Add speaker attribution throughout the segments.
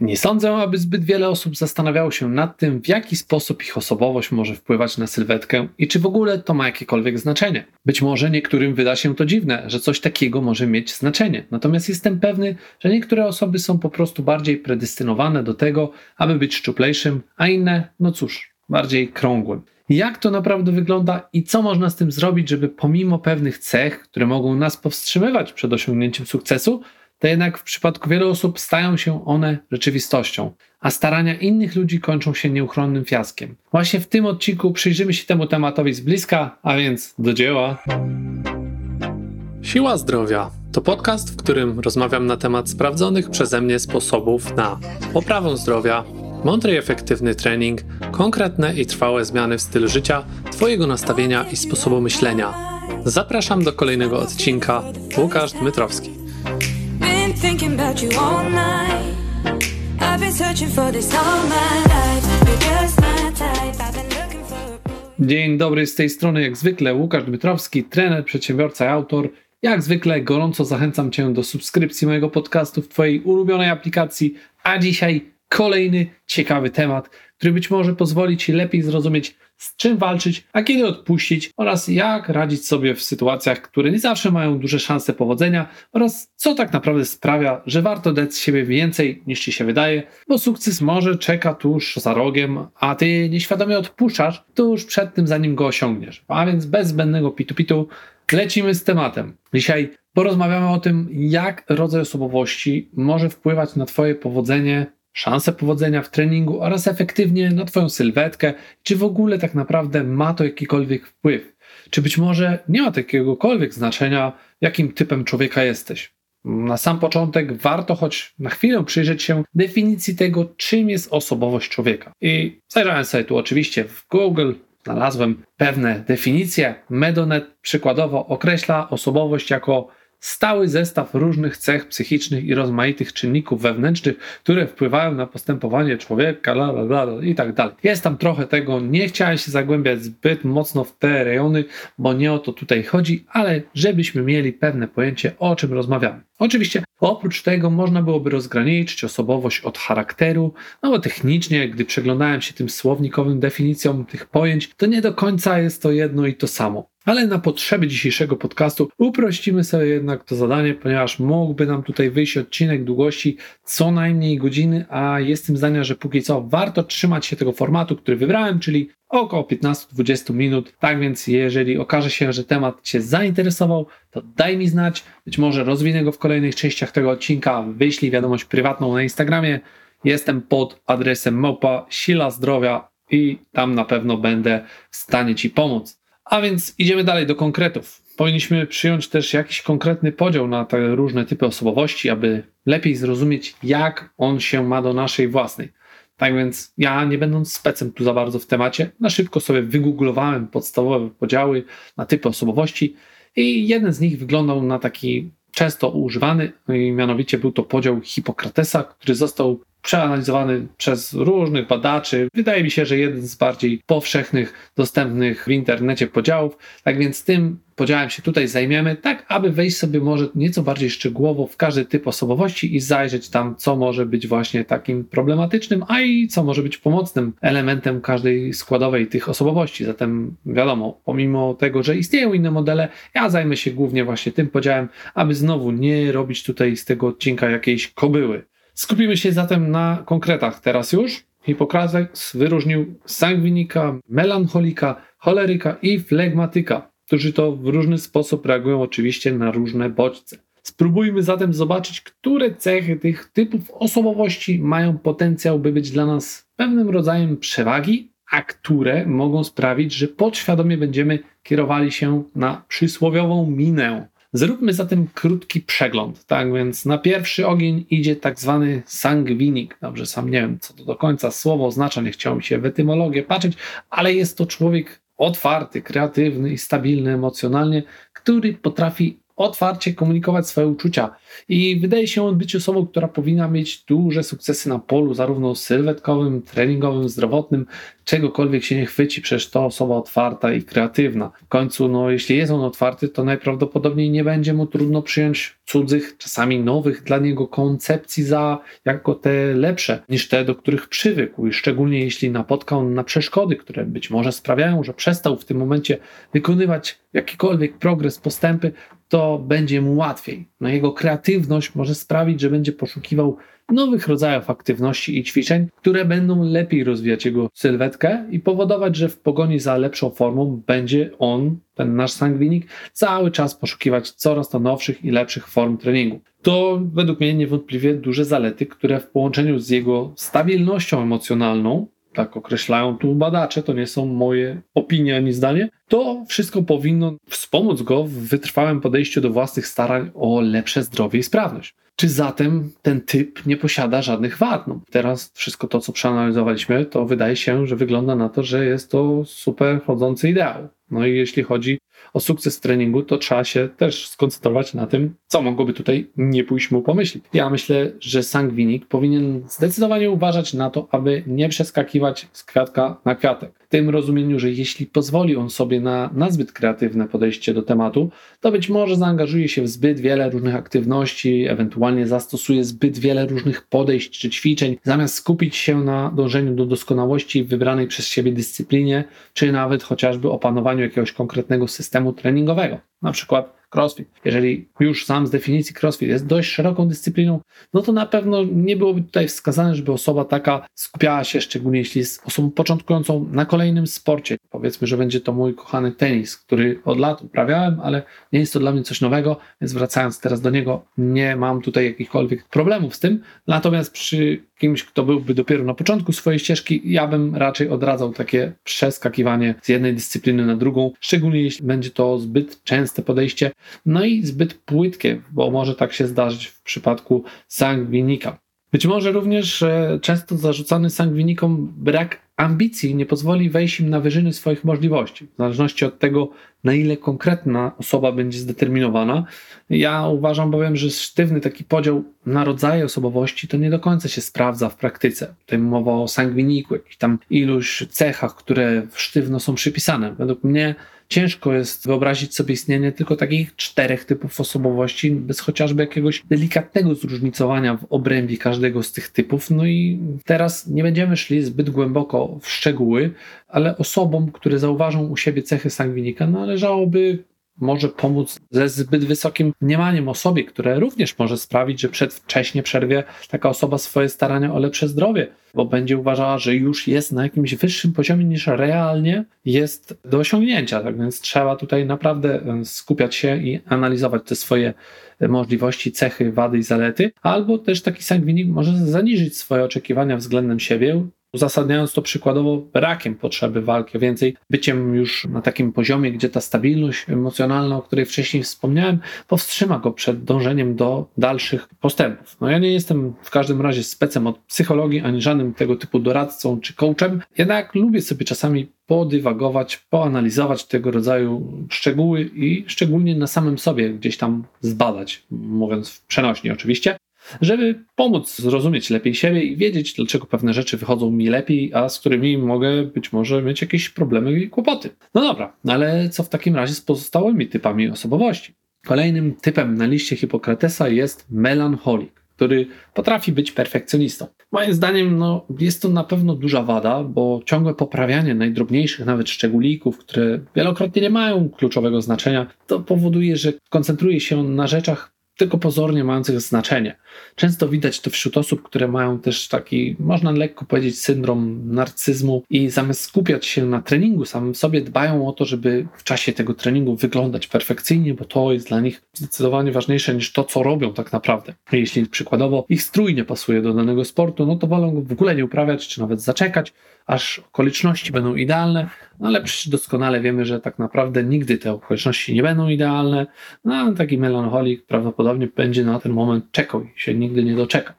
Speaker 1: Nie sądzę, aby zbyt wiele osób zastanawiało się nad tym, w jaki sposób ich osobowość może wpływać na sylwetkę i czy w ogóle to ma jakiekolwiek znaczenie. Być może niektórym wyda się to dziwne, że coś takiego może mieć znaczenie. Natomiast jestem pewny, że niektóre osoby są po prostu bardziej predestynowane do tego, aby być szczuplejszym, a inne, no cóż, bardziej krągłym. Jak to naprawdę wygląda i co można z tym zrobić, żeby pomimo pewnych cech, które mogą nas powstrzymywać przed osiągnięciem sukcesu, to jednak w przypadku wielu osób stają się one rzeczywistością, a starania innych ludzi kończą się nieuchronnym fiaskiem. Właśnie w tym odcinku przyjrzymy się temu tematowi z bliska, a więc do dzieła. Siła zdrowia to podcast, w którym rozmawiam na temat sprawdzonych przeze mnie sposobów na poprawę zdrowia, mądry i efektywny trening, konkretne i trwałe zmiany w stylu życia, Twojego nastawienia i sposobu myślenia. Zapraszam do kolejnego odcinka. Łukasz Dmytrowski. Dzień dobry, z tej strony jak zwykle Łukasz Dmytrowski, trener, przedsiębiorca i autor. Jak zwykle gorąco zachęcam Cię do subskrypcji mojego podcastu w Twojej ulubionej aplikacji, a dzisiaj kolejny ciekawy temat, który być może pozwoli Ci lepiej zrozumieć, z czym walczyć, a kiedy odpuścić oraz jak radzić sobie w sytuacjach, które nie zawsze mają duże szanse powodzenia oraz co tak naprawdę sprawia, że warto dać z siebie więcej niż Ci się wydaje, bo sukces może czeka tuż za rogiem, a Ty nieświadomie odpuszczasz tuż przed tym, zanim go osiągniesz. A więc bez zbędnego pitu-pitu lecimy z tematem. Dzisiaj porozmawiamy o tym, jak rodzaj osobowości może wpływać na Twoje powodzenie szanse powodzenia w treningu oraz efektywnie na Twoją sylwetkę, czy w ogóle tak naprawdę ma to jakikolwiek wpływ, czy być może nie ma takiegokolwiek znaczenia, jakim typem człowieka jesteś. Na sam początek warto choć na chwilę przyjrzeć się definicji tego, czym jest osobowość człowieka. I zajrzałem sobie tu oczywiście w Google, znalazłem pewne definicje. Medonet przykładowo określa osobowość jako stały zestaw różnych cech psychicznych i rozmaitych czynników wewnętrznych, które wpływają na postępowanie człowieka, bla, bla, bla, i tak dalej. Jest tam trochę tego, nie chciałem się zagłębiać zbyt mocno w te rejony, bo nie o to tutaj chodzi, ale żebyśmy mieli pewne pojęcie, o czym rozmawiamy. Oczywiście oprócz tego można byłoby rozgraniczyć osobowość od charakteru, no bo technicznie, gdy przeglądałem się tym słownikowym definicjom tych pojęć, to nie do końca jest to jedno i to samo. Ale na potrzeby dzisiejszego podcastu uprościmy sobie jednak to zadanie, ponieważ mógłby nam tutaj wyjść odcinek długości co najmniej godziny, a jestem zdania, że póki co warto trzymać się tego formatu, który wybrałem, czyli około 15-20 minut. Tak więc, jeżeli okaże się, że temat Cię zainteresował, to daj mi znać. Być może rozwinę go w kolejnych częściach tego odcinka. Wyślij wiadomość prywatną na Instagramie. Jestem pod adresem małpa sila zdrowia i tam na pewno będę w stanie Ci pomóc. A więc idziemy dalej do konkretów. Powinniśmy przyjąć też jakiś konkretny podział na te różne typy osobowości, aby lepiej zrozumieć, jak on się ma do naszej własnej. Tak więc ja, nie będąc specem tu za bardzo w temacie, na szybko sobie wygooglowałem podstawowe podziały na typy osobowości i jeden z nich wyglądał na taki często używany, mianowicie był to podział Hipokratesa, który został przeanalizowany przez różnych badaczy. Wydaje mi się, że jeden z bardziej powszechnych, dostępnych w internecie podziałów. Tak więc tym podziałem się tutaj zajmiemy, tak aby wejść sobie może nieco bardziej szczegółowo w każdy typ osobowości i zajrzeć tam, co może być właśnie takim problematycznym, a i co może być pomocnym elementem każdej składowej tych osobowości. Zatem wiadomo, pomimo tego, że istnieją inne modele, ja zajmę się głównie właśnie tym podziałem, aby znowu nie robić tutaj z tego odcinka jakiejś kobyły. Skupimy się zatem na konkretach teraz już. Hipokrates wyróżnił sangwinika, melancholika, choleryka i flegmatyka, którzy to w różny sposób reagują oczywiście na różne bodźce. Spróbujmy zatem zobaczyć, które cechy tych typów osobowości mają potencjał, by być dla nas pewnym rodzajem przewagi, a które mogą sprawić, że podświadomie będziemy kierowali się na przysłowiową minę. Zróbmy zatem krótki przegląd. Tak więc na pierwszy ogień idzie tak zwany sangwinik. Dobrze, sam nie wiem, co to do końca słowo oznacza, nie chciałem się w etymologię patrzeć, ale jest to człowiek otwarty, kreatywny i stabilny emocjonalnie, który potrafi otwarcie komunikować swoje uczucia. I wydaje się on być osobą, która powinna mieć duże sukcesy na polu, zarówno sylwetkowym, treningowym, zdrowotnym, czegokolwiek się nie chwyci, przecież to osoba otwarta i kreatywna. W końcu, no, jeśli jest on otwarty, to najprawdopodobniej nie będzie mu trudno przyjąć cudzych, czasami nowych dla niego koncepcji za jako te lepsze niż te, do których przywykł. I szczególnie jeśli napotka on na przeszkody, które być może sprawiają, że przestał w tym momencie wykonywać jakikolwiek progres, postępy, to będzie mu łatwiej. No jego kreatywność może sprawić, że będzie poszukiwał nowych rodzajów aktywności i ćwiczeń, które będą lepiej rozwijać jego sylwetkę i powodować, że w pogoni za lepszą formą będzie on, ten nasz sangwinik, cały czas poszukiwać coraz to nowszych i lepszych form treningu. To według mnie niewątpliwie duże zalety, które w połączeniu z jego stabilnością emocjonalną tak określają tu badacze, to nie są moje opinie ani zdanie, to wszystko powinno wspomóc go w wytrwałym podejściu do własnych starań o lepsze zdrowie i sprawność. Czy zatem ten typ nie posiada żadnych wad? No, teraz wszystko to, co przeanalizowaliśmy, to wydaje się, że wygląda na to, że jest to super chodzący ideał. No i jeśli chodzi o sukces treningu, to trzeba się też skoncentrować na tym, co mogłoby tutaj nie pójść mu pomyśleć. Ja myślę, że sangwinik powinien zdecydowanie uważać na to, aby nie przeskakiwać z kwiatka na kwiatek. W tym rozumieniu, że jeśli pozwoli on sobie na, na zbyt kreatywne podejście do tematu, to być może zaangażuje się w zbyt wiele różnych aktywności, ewentualnie zastosuje zbyt wiele różnych podejść czy ćwiczeń, zamiast skupić się na dążeniu do doskonałości w wybranej przez siebie dyscyplinie, czy nawet chociażby opanowaniu jakiegoś konkretnego systemu treningowego. Na przykład crossfit. Jeżeli już sam z definicji crossfit jest dość szeroką dyscypliną, no to na pewno nie byłoby tutaj wskazane, żeby osoba taka skupiała się, szczególnie jeśli jest osobą początkującą, na kolejnym sporcie. Powiedzmy, że będzie to mój kochany tenis, który od lat uprawiałem, ale nie jest to dla mnie coś nowego, więc wracając teraz do niego, nie mam tutaj jakichkolwiek problemów z tym. Natomiast przy kimś, kto byłby dopiero na początku swojej ścieżki, ja bym raczej odradzał takie przeskakiwanie z jednej dyscypliny na drugą, szczególnie jeśli będzie to zbyt częste podejście, no i zbyt płytkie, bo może tak się zdarzyć w przypadku sangwinika. Być może również często zarzucany sangwinikom brak ambicji nie pozwoli wejść im na wyżyny swoich możliwości. W zależności od tego, na ile konkretna osoba będzie zdeterminowana. Ja uważam bowiem, że sztywny taki podział na rodzaje osobowości to nie do końca się sprawdza w praktyce. Tutaj mowa o sangwiniku, jakichś tam iluś cechach, które sztywno są przypisane. Według mnie ciężko jest wyobrazić sobie istnienie tylko takich czterech typów osobowości, bez chociażby jakiegoś delikatnego zróżnicowania w obrębie każdego z tych typów. No i teraz nie będziemy szli zbyt głęboko w szczegóły, ale osobom, które zauważą u siebie cechy sangwinika, należałoby może pomóc ze zbyt wysokim mniemaniem o sobie, które również może sprawić, że przedwcześnie przerwie taka osoba swoje starania o lepsze zdrowie, bo będzie uważała, że już jest na jakimś wyższym poziomie niż realnie jest do osiągnięcia. Tak więc trzeba tutaj naprawdę e, skupiać się i analizować te swoje możliwości, cechy, wady i zalety, albo też taki sangwinik może zaniżyć swoje oczekiwania względem siebie, uzasadniając to przykładowo brakiem potrzeby walki, więcej byciem już na takim poziomie, gdzie ta stabilność emocjonalna, o której wcześniej wspomniałem, powstrzyma go przed dążeniem do dalszych postępów. No ja nie jestem w każdym razie specem od psychologii, ani żadnym tego typu doradcą czy coachem, jednak lubię sobie czasami podywagować, poanalizować tego rodzaju szczegóły i szczególnie na samym sobie gdzieś tam zbadać, mówiąc w przenośni oczywiście żeby pomóc zrozumieć lepiej siebie i wiedzieć, dlaczego pewne rzeczy wychodzą mi lepiej, a z którymi mogę być może mieć jakieś problemy i kłopoty. No dobra, ale co w takim razie z pozostałymi typami osobowości? Kolejnym typem na liście Hipokratesa jest melancholik, który potrafi być perfekcjonistą. Moim zdaniem no, jest to na pewno duża wada, bo ciągłe poprawianie najdrobniejszych nawet szczególików, które wielokrotnie nie mają kluczowego znaczenia, to powoduje, że koncentruje się na rzeczach tylko pozornie mających znaczenie. Często widać to wśród osób, które mają też taki, można lekko powiedzieć, syndrom narcyzmu i zamiast skupiać się na treningu samym sobie, dbają o to, żeby w czasie tego treningu wyglądać perfekcyjnie, bo to jest dla nich zdecydowanie ważniejsze niż to, co robią tak naprawdę. Jeśli przykładowo ich strój nie pasuje do danego sportu, no to wolą go w ogóle nie uprawiać, czy nawet zaczekać, aż okoliczności będą idealne, no ale przecież doskonale wiemy, że tak naprawdę nigdy te okoliczności nie będą idealne. No taki melancholik prawdopodobnie będzie na ten moment czekał i się nigdy nie doczeka.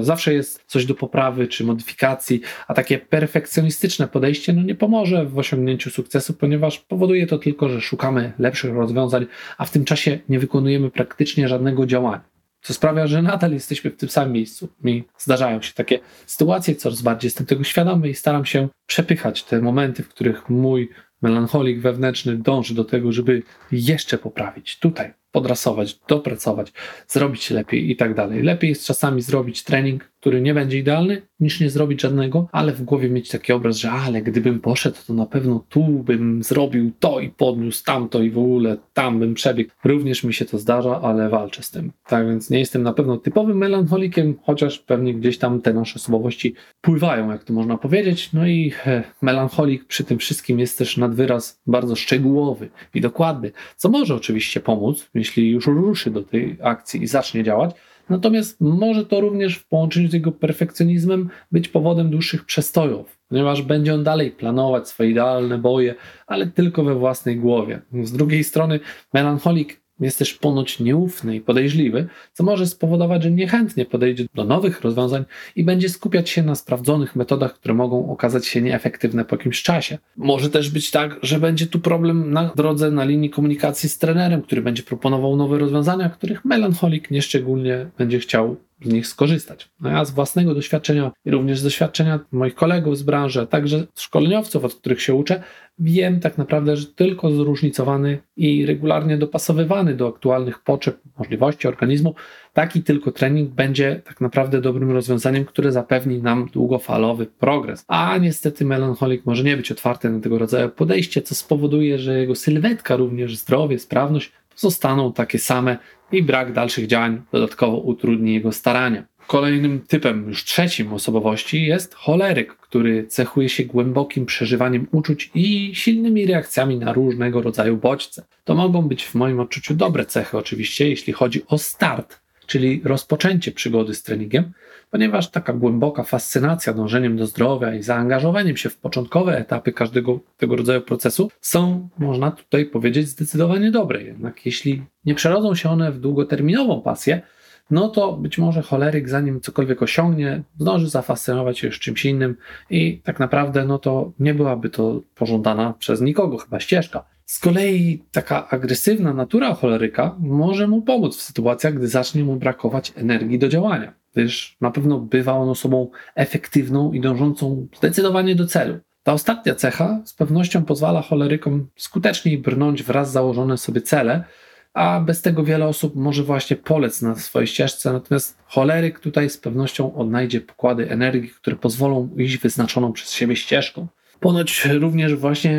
Speaker 1: Zawsze jest coś do poprawy czy modyfikacji, a takie perfekcjonistyczne podejście no nie pomoże w osiągnięciu sukcesu, ponieważ powoduje to tylko, że szukamy lepszych rozwiązań, a w tym czasie nie wykonujemy praktycznie żadnego działania co sprawia, że nadal jesteśmy w tym samym miejscu. Mi zdarzają się takie sytuacje, coraz bardziej jestem tego świadomy i staram się przepychać te momenty, w których mój melancholik wewnętrzny dąży do tego, żeby jeszcze poprawić tutaj, podrasować, dopracować, zrobić lepiej i tak dalej. Lepiej jest czasami zrobić trening, który nie będzie idealny, niż nie zrobić żadnego, ale w głowie mieć taki obraz, że ale gdybym poszedł, to na pewno tu bym zrobił to i podniósł tamto i w ogóle tam bym przebiegł. Również mi się to zdarza, ale walczę z tym. Tak więc nie jestem na pewno typowym melancholikiem, chociaż pewnie gdzieś tam te nasze osobowości pływają, jak to można powiedzieć. No i melancholik przy tym wszystkim jest też nad wyraz bardzo szczegółowy i dokładny, co może oczywiście pomóc, jeśli już ruszy do tej akcji i zacznie działać, Natomiast może to również w połączeniu z jego perfekcjonizmem być powodem dłuższych przestojów, ponieważ będzie on dalej planować swoje idealne boje, ale tylko we własnej głowie. Z drugiej strony, melancholik jest też ponoć nieufny i podejrzliwy, co może spowodować, że niechętnie podejdzie do nowych rozwiązań i będzie skupiać się na sprawdzonych metodach, które mogą okazać się nieefektywne po jakimś czasie. Może też być tak, że będzie tu problem na drodze na linii komunikacji z trenerem, który będzie proponował nowe rozwiązania, których melancholik nieszczególnie będzie chciał z nich skorzystać. No ja z własnego doświadczenia i również z doświadczenia moich kolegów z branży, a także szkoleniowców, od których się uczę, wiem tak naprawdę, że tylko zróżnicowany i regularnie dopasowywany do aktualnych potrzeb, możliwości organizmu, taki tylko trening będzie tak naprawdę dobrym rozwiązaniem, które zapewni nam długofalowy progres. A niestety melancholik może nie być otwarty na tego rodzaju podejście, co spowoduje, że jego sylwetka, również zdrowie, sprawność zostaną takie same i brak dalszych działań dodatkowo utrudni jego starania. Kolejnym typem, już trzecim osobowości jest choleryk, który cechuje się głębokim przeżywaniem uczuć i silnymi reakcjami na różnego rodzaju bodźce. To mogą być w moim odczuciu dobre cechy, oczywiście, jeśli chodzi o start, czyli rozpoczęcie przygody z treningiem, ponieważ taka głęboka fascynacja dążeniem do zdrowia i zaangażowaniem się w początkowe etapy każdego tego rodzaju procesu są, można tutaj powiedzieć, zdecydowanie dobre. Jednak jeśli nie przerodzą się one w długoterminową pasję, no to być może choleryk, zanim cokolwiek osiągnie, zdąży zafascynować się już czymś innym i tak naprawdę, no to nie byłaby to pożądana przez nikogo chyba ścieżka. Z kolei taka agresywna natura choleryka może mu pomóc w sytuacjach, gdy zacznie mu brakować energii do działania, gdyż na pewno bywa on osobą efektywną i dążącą zdecydowanie do celu. Ta ostatnia cecha z pewnością pozwala cholerykom skuteczniej brnąć wraz założone sobie cele, a bez tego wiele osób może właśnie polec na swojej ścieżce, natomiast choleryk tutaj z pewnością odnajdzie pokłady energii, które pozwolą iść wyznaczoną przez siebie ścieżką. Ponoć również właśnie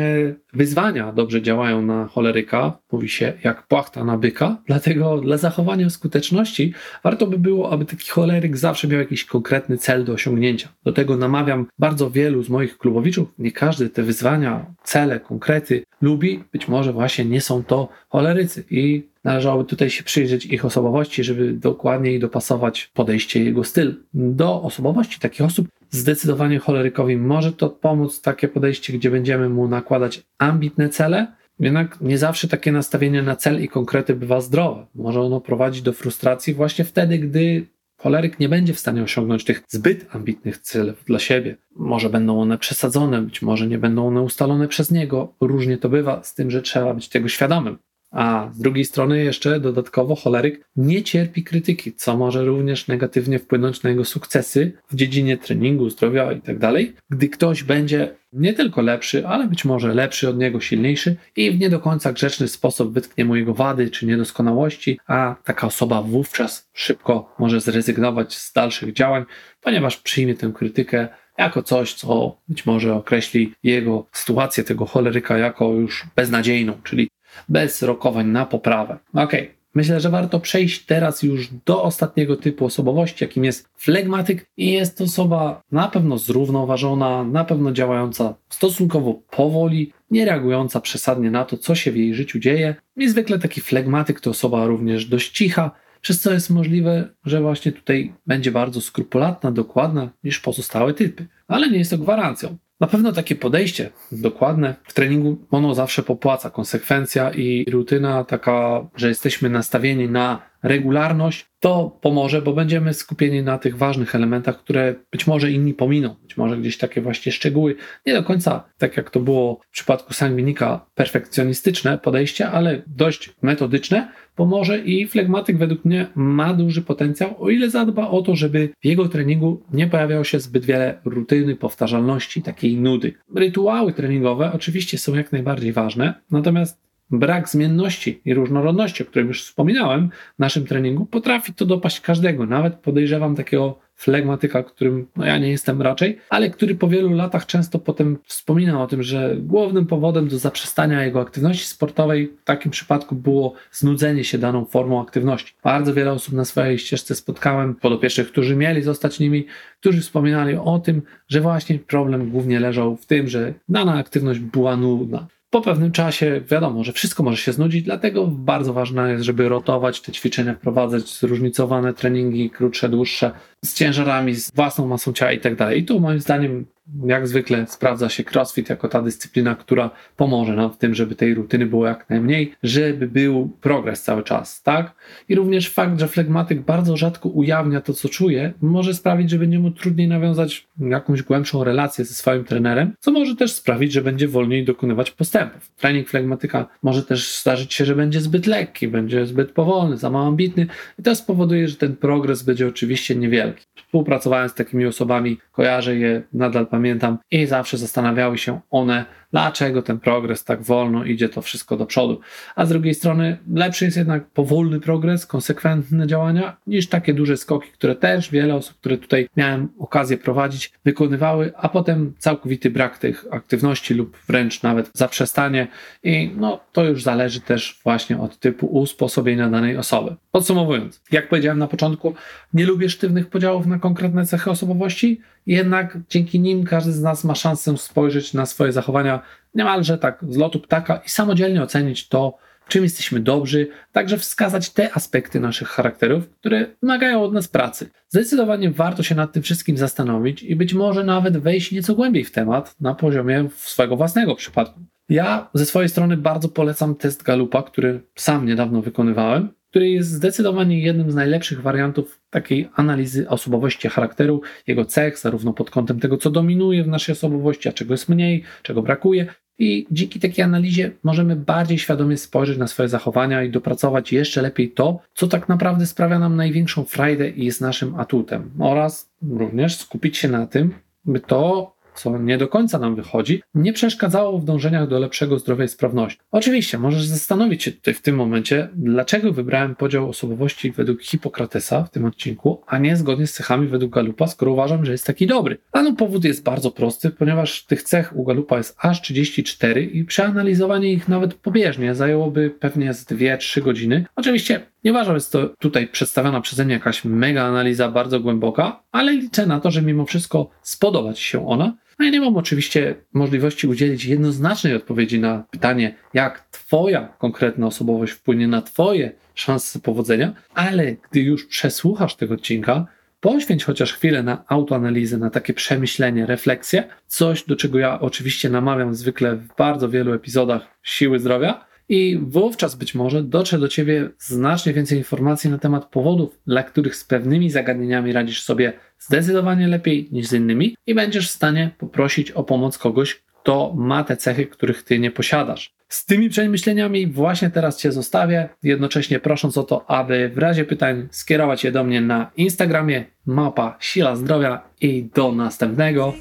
Speaker 1: wyzwania dobrze działają na choleryka, mówi się jak płachta na byka, dlatego dla zachowania skuteczności warto by było, aby taki choleryk zawsze miał jakiś konkretny cel do osiągnięcia. Do tego namawiam bardzo wielu z moich klubowiczów, nie każdy te wyzwania, cele, konkrety lubi, być może właśnie nie są to cholerycy i należałoby tutaj się przyjrzeć ich osobowości, żeby dokładniej dopasować podejście jego styl do osobowości takich osób Zdecydowanie cholerykowi może to pomóc takie podejście, gdzie będziemy mu nakładać ambitne cele, jednak nie zawsze takie nastawienie na cel i konkrety bywa zdrowe. Może ono prowadzić do frustracji właśnie wtedy, gdy choleryk nie będzie w stanie osiągnąć tych zbyt ambitnych celów dla siebie. Może będą one przesadzone, być może nie będą one ustalone przez niego. Różnie to bywa, z tym, że trzeba być tego świadomym. A z drugiej strony jeszcze dodatkowo choleryk nie cierpi krytyki, co może również negatywnie wpłynąć na jego sukcesy w dziedzinie treningu, zdrowia itd. Tak gdy ktoś będzie nie tylko lepszy, ale być może lepszy od niego, silniejszy i w nie do końca grzeczny sposób wytknie mu jego wady czy niedoskonałości, a taka osoba wówczas szybko może zrezygnować z dalszych działań, ponieważ przyjmie tę krytykę jako coś, co być może określi jego sytuację, tego choleryka, jako już beznadziejną, czyli bez rokowań na poprawę. Ok, myślę, że warto przejść teraz już do ostatniego typu osobowości, jakim jest flegmatyk i jest to osoba na pewno zrównoważona, na pewno działająca stosunkowo powoli, nie reagująca przesadnie na to, co się w jej życiu dzieje. I zwykle taki flegmatyk to osoba również dość cicha, przez co jest możliwe, że właśnie tutaj będzie bardzo skrupulatna, dokładna niż pozostałe typy. Ale nie jest to gwarancją. Na pewno takie podejście dokładne w treningu ono zawsze popłaca. Konsekwencja i rutyna taka, że jesteśmy nastawieni na regularność, to pomoże, bo będziemy skupieni na tych ważnych elementach, które być może inni pominą, być może gdzieś takie właśnie szczegóły, nie do końca tak jak to było w przypadku sangwinika, perfekcjonistyczne podejście, ale dość metodyczne, pomoże i flegmatyk według mnie ma duży potencjał, o ile zadba o to, żeby w jego treningu nie pojawiało się zbyt wiele rutyny, powtarzalności, takiej nudy. Rytuały treningowe oczywiście są jak najbardziej ważne, natomiast brak zmienności i różnorodności, o którym już wspominałem w naszym treningu, potrafi to dopaść każdego. Nawet podejrzewam takiego flegmatyka, którym no ja nie jestem raczej, ale który po wielu latach często potem wspomina o tym, że głównym powodem do zaprzestania jego aktywności sportowej w takim przypadku było znudzenie się daną formą aktywności. Bardzo wiele osób na swojej ścieżce spotkałem, podopiecznych, którzy mieli zostać nimi, którzy wspominali o tym, że właśnie problem głównie leżał w tym, że dana aktywność była nudna. Po pewnym czasie wiadomo, że wszystko może się znudzić, dlatego bardzo ważne jest, żeby rotować te ćwiczenia, wprowadzać zróżnicowane treningi, krótsze, dłuższe, z ciężarami, z własną masą ciała i tak dalej. I tu moim zdaniem jak zwykle sprawdza się crossfit jako ta dyscyplina, która pomoże nam w tym, żeby tej rutyny było jak najmniej, żeby był progres cały czas, tak? I również fakt, że flegmatyk bardzo rzadko ujawnia to, co czuje, może sprawić, że będzie mu trudniej nawiązać jakąś głębszą relację ze swoim trenerem, co może też sprawić, że będzie wolniej dokonywać postępów. Trening flegmatyka może też zdarzyć się, że będzie zbyt lekki, będzie zbyt powolny, za mało ambitny i to spowoduje, że ten progres będzie oczywiście niewielki. Współpracowałem z takimi osobami, kojarzę je, nadal pamiętam i zawsze zastanawiały się one, dlaczego ten progres tak wolno idzie to wszystko do przodu. A z drugiej strony lepszy jest jednak powolny progres, konsekwentne działania, niż takie duże skoki, które też wiele osób, które tutaj miałem okazję prowadzić, wykonywały, a potem całkowity brak tych aktywności lub wręcz nawet zaprzestanie i no to już zależy też właśnie od typu usposobienia danej osoby. Podsumowując, jak powiedziałem na początku, nie lubię sztywnych podziałów na konkretne cechy osobowości, jednak dzięki nim każdy z nas ma szansę spojrzeć na swoje zachowania niemalże tak z lotu ptaka i samodzielnie ocenić to, czym jesteśmy dobrzy, także wskazać te aspekty naszych charakterów, które wymagają od nas pracy. Zdecydowanie warto się nad tym wszystkim zastanowić i być może nawet wejść nieco głębiej w temat na poziomie swojego własnego przypadku. Ja ze swojej strony bardzo polecam test Galupa, który sam niedawno wykonywałem który jest zdecydowanie jednym z najlepszych wariantów takiej analizy osobowości charakteru, jego cech, zarówno pod kątem tego, co dominuje w naszej osobowości, a czego jest mniej, czego brakuje. I dzięki takiej analizie możemy bardziej świadomie spojrzeć na swoje zachowania i dopracować jeszcze lepiej to, co tak naprawdę sprawia nam największą frajdę i jest naszym atutem, oraz również skupić się na tym, by to, co nie do końca nam wychodzi, nie przeszkadzało w dążeniach do lepszego zdrowia i sprawności. Oczywiście, możesz zastanowić się tutaj w tym momencie, dlaczego wybrałem podział osobowości według Hipokratesa w tym odcinku, a nie zgodnie z cechami według Galupa, skoro uważam, że jest taki dobry. A no powód jest bardzo prosty, ponieważ tych cech u Galupa jest aż 34 i przeanalizowanie ich nawet pobieżnie zajęłoby pewnie z 2-3 godziny. Oczywiście nie uważam, jest to tutaj przedstawiona przeze mnie jakaś mega analiza bardzo głęboka, ale liczę na to, że mimo wszystko spodoba Ci się ona. No ja nie mam oczywiście możliwości udzielić jednoznacznej odpowiedzi na pytanie, jak Twoja konkretna osobowość wpłynie na Twoje szanse powodzenia, ale gdy już przesłuchasz tego odcinka, poświęć chociaż chwilę na autoanalizę, na takie przemyślenie, refleksję, coś do czego ja oczywiście namawiam zwykle w bardzo wielu epizodach Siły Zdrowia, i wówczas być może dotrze do Ciebie znacznie więcej informacji na temat powodów, dla których z pewnymi zagadnieniami radzisz sobie zdecydowanie lepiej niż z innymi i będziesz w stanie poprosić o pomoc kogoś, kto ma te cechy, których Ty nie posiadasz. Z tymi przemyśleniami właśnie teraz Cię zostawię, jednocześnie prosząc o to, aby w razie pytań skierować je do mnie na Instagramie mapa Sila Zdrowia i do następnego.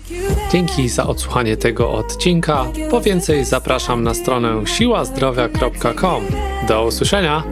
Speaker 1: Dzięki za odsłuchanie tego odcinka. Po więcej zapraszam na stronę siłazdrowia.com. Do usłyszenia!